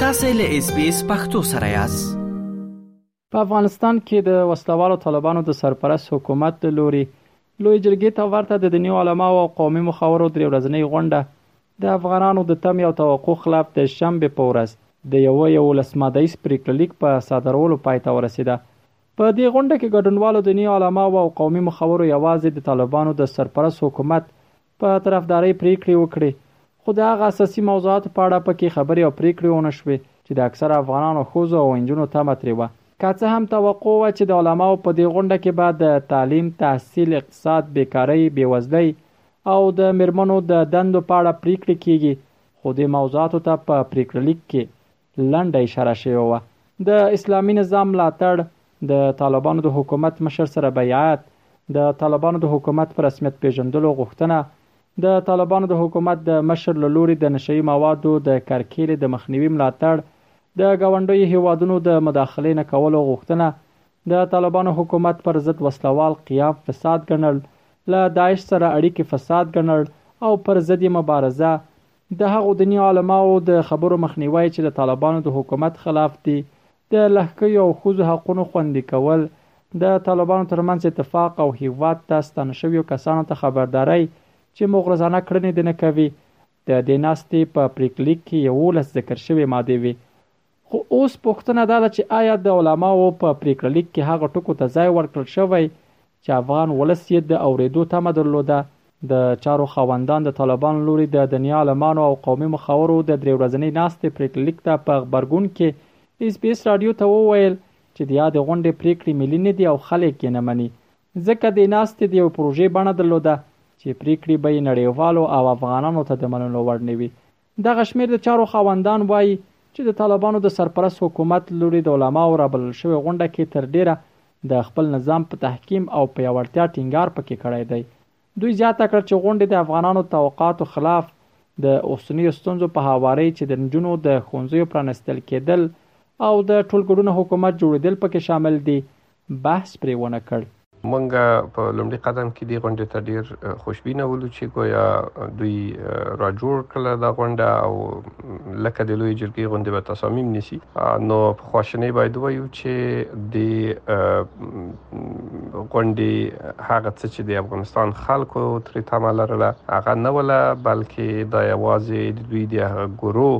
تاسو له اس بي اس پختو سره یاست په افغانستان کې د وسلوالو طالبانو د سرپرست حکومت د لوري لوی جرګې ته ورته د دیني علماو او قومي مخاورو درې ورځنۍ غونډه د افغانانو د تمې او توقع خلاف د شنبې په ورځ د یوه یولس ماده ییز پریکړه لیک په صادرولو پای ته ورسېده په دې غونډه کې ګډونوالو دیني علماوو او قومي مخورو یوازې د طالبانو د سرپرست حکومت په طرفدارۍ پرېکړې وکړې، خو د هغه اساسي موضوعاتو په اړه په کې خبرې او پرېکړې ونه شوې چې د اکثره افغانانو ښځو او انجونو تمه ترې وه. که څه هم توقع وه چې د علماوو په دې غونډه کې به د تعلیم، تحصیل، اقتصاد، بېکارۍ، بېوزلۍ او د مېرمنو د دندو په اړه پرېکړې کېږي، خو دې موضوعاتو ته په پرېکړهلیک کې لنډه اشاره شوې وه. د اسلامي نظام ملاتړ، د طالبانو د حکومت مشر سره بیعت، د طالبانو د حکومت په رسمیت پېژندلو غوښتنه، د طالبانو د حکومت د مشر له لوري د نشه يي موادو د کرکېلې د مخنیوي ملاتړ، د ګاونډیو هېوادونو د مداخلې نه کولو غوښتنه، د طالبانو حکومت پر ضد وسله وال قیام فساد ګڼل، له داعش سره اړیکې فساد ګڼل او پر ضد یې مبارزه، د هغو دیني علماوو د خبرو مخنیوی چې د طالبانو د حکومت خلاف دي، د لهکیو او ښځو حقونو خوندي کول، د طالبانو ترمنځ اتفاق او هیواد ته ستانه شویو کسانو ته خبرداری چې مغرضانه کړنې دې نه کوي، د دې ناستې په پریکړلیک کې یوولس ذکر شوې مادې وې. خو اوس پوښتنه دا ده چې آیا د علماوو په پریکړه لیک کې هغه ټکو ته ځای ورکړل شوی چې افغان ولس یې د اوریدو تمه درلوده؟ د چارو خاوندان د طالبانو لوري د دنیا عالمانو او قومي مخاورو د درې ورځنۍ ناستې پریکړه لیک ته په غبرګون کې اس بي اس راډیو ته وویل چې د یادې غونډې پریکړې ملي نه دي او خلک یې نه مني ځکه دې ناستې د یو پروژې بڼه درلوده چې پریکړې به یې نړیوالو او افغانانو ته د منلو وړ نه وي دغه شمېر د چارو خاوندان وايي، چې د طالبانو د سرپرست حکومت لوري د علماوو رابلل شوې غونډه کې تر ډېره د خپل نظام په تحکیم او پیاوړتیا ټینګار په کې کړی دی. دوی زیاته کړه، چې غونډې د افغانانو توقعاتو خلاف د اوسنیو ستونزو په هوارۍ چې د نجونو د ښونځیو پرانستل کېدل او د ټولګډونه حکومت جوړېدل په کې شامل دي، بحث پرې ونه کړ. مونږ په لومړي قدم کې دې غونډې ته ډېر خوشبینه ولو چې ګویا دوی راجوړ کړله دا غونډه او لکه د لویې جرګې غوندې به تصامیم نیسي نو په خواشینۍ باید ووایو چې دې غونډې هغه څه چې د افغانستان خلکو ترې تمه لرله هغه نه وله بلکې دا یوازې د دوی د هغه ګرو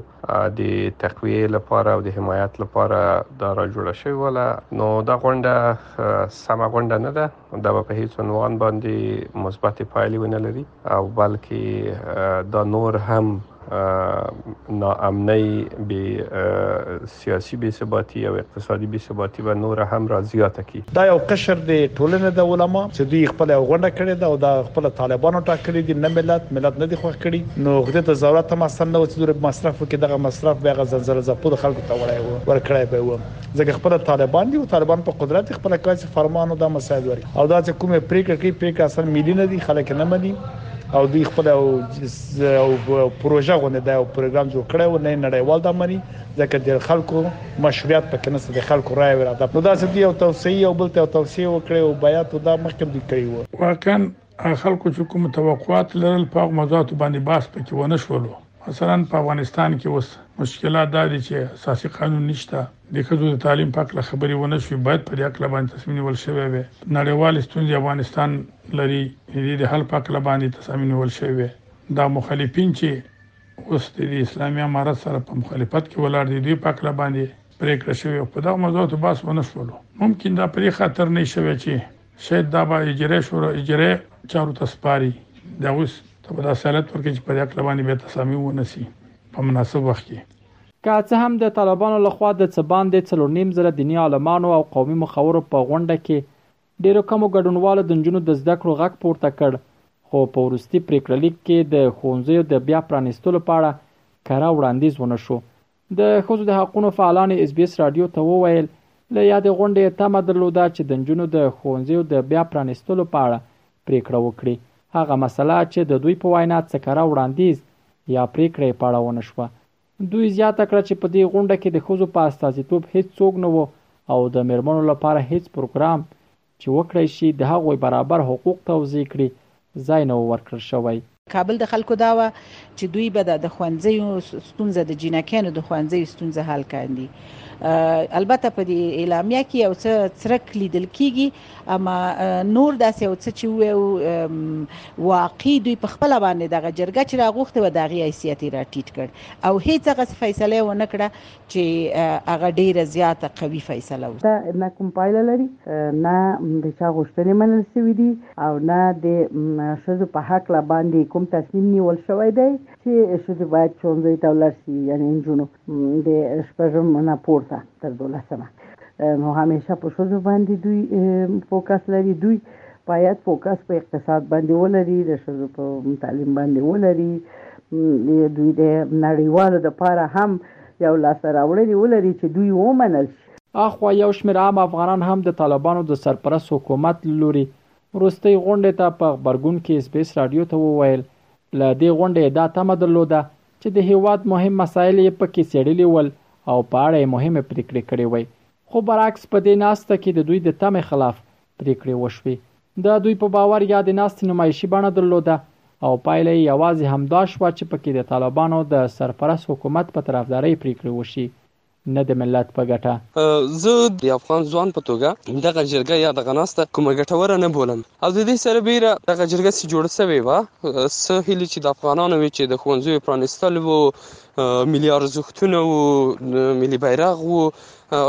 د تقویې لپاره او د حمایت لپاره دا را جوړه شوې وله نو دا غونډه سمه غونډه نه ده دا به په هیڅ عنوان باندې مثبتې پایلې ونه لري او بلکې دا نور هم ناامنۍ بې سیاسي بې ثباتي او اقتصادي بې ثباتي به نور هم را زیاته کړي دا یو قشر دی ټولنه ده علماء چه دوی خپله یو غونډه کړی ده او دا خپله طالبانو ټاکلی دی نه ملت ملت نه دی خوښ کړی نو خدای ته ضرورت هم اصلا نه وه چه دوره به مصرف وکړی دغه مصرف به هغه زنځره ځپلو خلکو ته وړی وه ورکړی به وه ځکه خپله طالبان دی او طالبان په قدرت دی خپله کولای شی فرمان او دا مساعد ورکړی او دا چه کومه پریکړه کوی پریکړه اصلا ملی نه دی خلک یې نه منی او دوی خپله یو پروژه غوندی دا یو پروګرام جوړ کړی وه نه یې نړیوال دا منی ځکه د خلکو مشروعیت پکې نشته د خلکو رای او اراده نو دا څه دی یو توصیه او بل ته توصیه وکړي او بیات دا مخکې دی کړی وو واقعا خلکو چې کوم توقعات لرل په مزات باندې باس پکې ونه شولو مثلا په افغانستان کې اوس مشکلات دا دي چې اساسي قانون نشته د خځو د تعلیم په اړه خبرې ونه شي باید په دې اړه باندې تصمیم نیول شوی وي نړیوال ستونزې افغانستان لري د حل په اړه باندې تصمیم نیول شوی دا مخالفین چې اوس د دې اسلامي امارت سره په مخالفت کې ولاړ دي دوی په اړه باندې پریکړه شوې او په دغه موضوعاتو بحث ونه شولو ممکن دا په دې خاطر نه شوی چې شاید دا به اجرا شورا اجرا چارو ته سپاري دا اوس ته به داسې حالت ورکړي چې په دې اړه باندې بیا تصامیم ونسي په مناسب وخت کې که څه هم د طالبانو لخوا د څه باندې څلور نیم زره دیني عالمانو او قومي مخورو په غونډه کې ډېرو کمو ګډونوالو د نجونو د زده کړو غږ پورته کړ، خو په وروستي پرېکړه لیک کې د ښوونځیو د بیا پرانیستلو په اړه کره وړاندیز ونه شو. د ښځو د حقونو فعالانې اس بي اس راډیو ته وویل، له یادې غونډې یې تمه درلوده چې د نجونو د ښوونځیو د بیا پرانیستلو په اړه پرېکړه وکړي، هغه مسله چې د دوی په وینا څه کره وړاندیز یا پرېکړه یې په اړه ونه شوه، دوی زیاته کړه چې په دې غونډه کې د ښځو په استازیتوب هېڅ څوک نه وو او د مېرمنو لپاره هېڅ پروګرام چې وکړای شي د هغوی برابر حقوق توضیح کړي ځای نه و ورکړل شوی. کابل د خلکو دا وه چې دوی به د ښوونځیو ستونزه د جینکیانو د ښوونځیو ستونزه حل کاندي. البته په دې اعلامیه کې یو څه څرک لیدل کېږي. اما نور داسې یو څه چې وو واقعي دوی په خپل باندې دغه جرګه چې راغوښته و دغه حیثیت راټیټ کړ او هیڅ هغه فیصله و نه کړه چې هغه ډیره زیاته قوي فیصله و دا نه کوم پایله لري نه د چا غوښتنې منل شوې دي او نه د شذو په حق لا باندې کوم تصمیم نیول شوی دی چې شذو باید چونځي ته ولر شي یعنی انجونو د شپږم نه پورته تر دولسمه نو همیشه په شوزو باندې دوی فوکس لري دوی باید فوکس په اقتصاد باندې ولري د شوزو په تعلیم باندې ولري دوی د نړیوالو د پاره هم یو لاس راوړنې ولري چې دوی ومنل شي اخوا یو شمېر عام افغانان هم د طالبانو د سرپرست حکومت له لوري وروستۍ غونډې ته په غبرګون کې اسبیس راډیو ته وویل له دې غونډې یې دا تمه درلوده چې د هېواد مهم مسایل یې په کې څېړلي ول او په اړه یې مهمې پرېکړې کړې وای، خو برعکس په دې ناسته کې د دوی د تمې خلاف پرېکړې وشوې. د دوی په باور یادې ناستې نمایشي بڼه درلوده او پایله یې یوازې همدا شوه چې په کې د طالبانو د سرپرست حکومت په طرفدارۍ پرېکړې وشي نه د ملت په ګټه. زه د افغان ځوان په توګه دغه جرګه یا دغه ناسته کومه ګټوره نه بولم او د دې سره بیره دغه جرګه چې جوړه شوې وه څه هیلې چې د افغانانو وې چې د ښوونځیو پرانیستل وو ملي ارزښتونه وو ملي بیرغ وو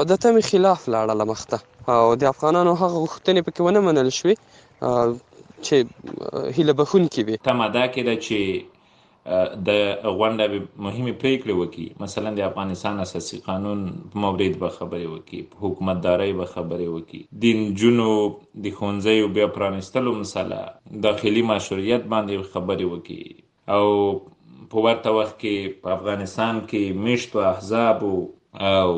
د تمې خلاف لاړله مخته او د افغانانو هغه غوښتنې پکې ونه منل شوې چې هیله بښونکې وې. تمه دا کېده چې د غونډه به مهمه پریکړه وکړي مثلا د افغانستان اساسي قانون په مورید به خبرې وکړي په حکومت داري به خبرې وکړي د جنو د خونځي او بیا پرانستلو مسله داخلي مشروعیت باندې خبرې وکړي او په ورته وخت کې په افغانستان کې میشتو احزاب او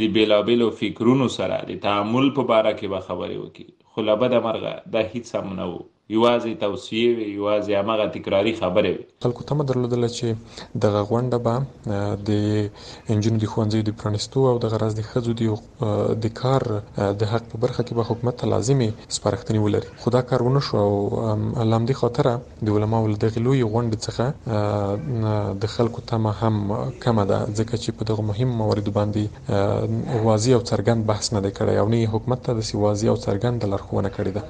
د بیلابیلو فکرونو سره د تعامل په باره کې به خبرې وکړي خو لبد مرغه دا هیڅ هم نه وو یوازې توصیې وې، یوازې همغه تکراري خبرې وې. خلکو تمه درلودله چې دغه غونډه به د نجونو د ښوونځیو د پرانیستو او دغه راز د ښځو د د کار د حق په برخه کې به حکومت ته لازمې سپارښتنې ولري، خو دا کار ونه شو او له همدې خاطره د علماوو له دغې لویې غونډې څخه د خلکو تمه هم کمه ده، ځکه چې په دغو مهمو مواردو باندې واضح او څرګند بحث نه دی کړی او نه یې حکومت ته داسې واضح او څرګنده لارښوونه کړې ده.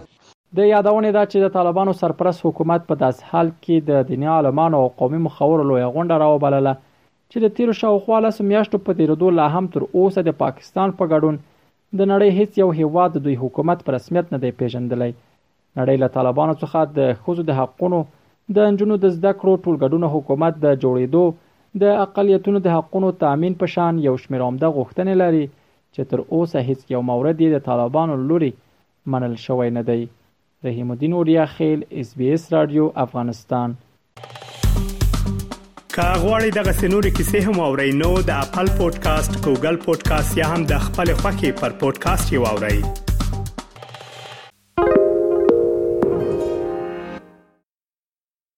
د یادونې ده چې د طالبانو سرپرست حکومت په داسې حال کې د دیني عالمانو او قومي مخورو لویه غونډه راوبلله چې د تیرو شاوخوا لسو میاشتو په تیریدو لا هم تر اوسه د پاکستان په ګډون د نړۍ هیڅ یو هیواد د دوی حکومت په رسمیت نه دی پیژندلی نړۍ له طالبانو څخه د ښځو د حقونو د انجونو د زده کړو ټولګډونه حکومت د جوړیدو د اقلیتونو د حقونو تامین په شان یو شمیر عمده غوښتنې لري چې تر اوسه هیڅ یو مورد یې د طالبانو لوري منل شوی نه دی. رحیم الدین اوریا خیل ایس بي ایس راډیو افغانستان. که غواړئ دغه سنوري کیسې هم او رینو د خپل پودکاسټ ګوګل پودکاسټ یا هم د خپل خاكي پر پودکاسټ یو اورئ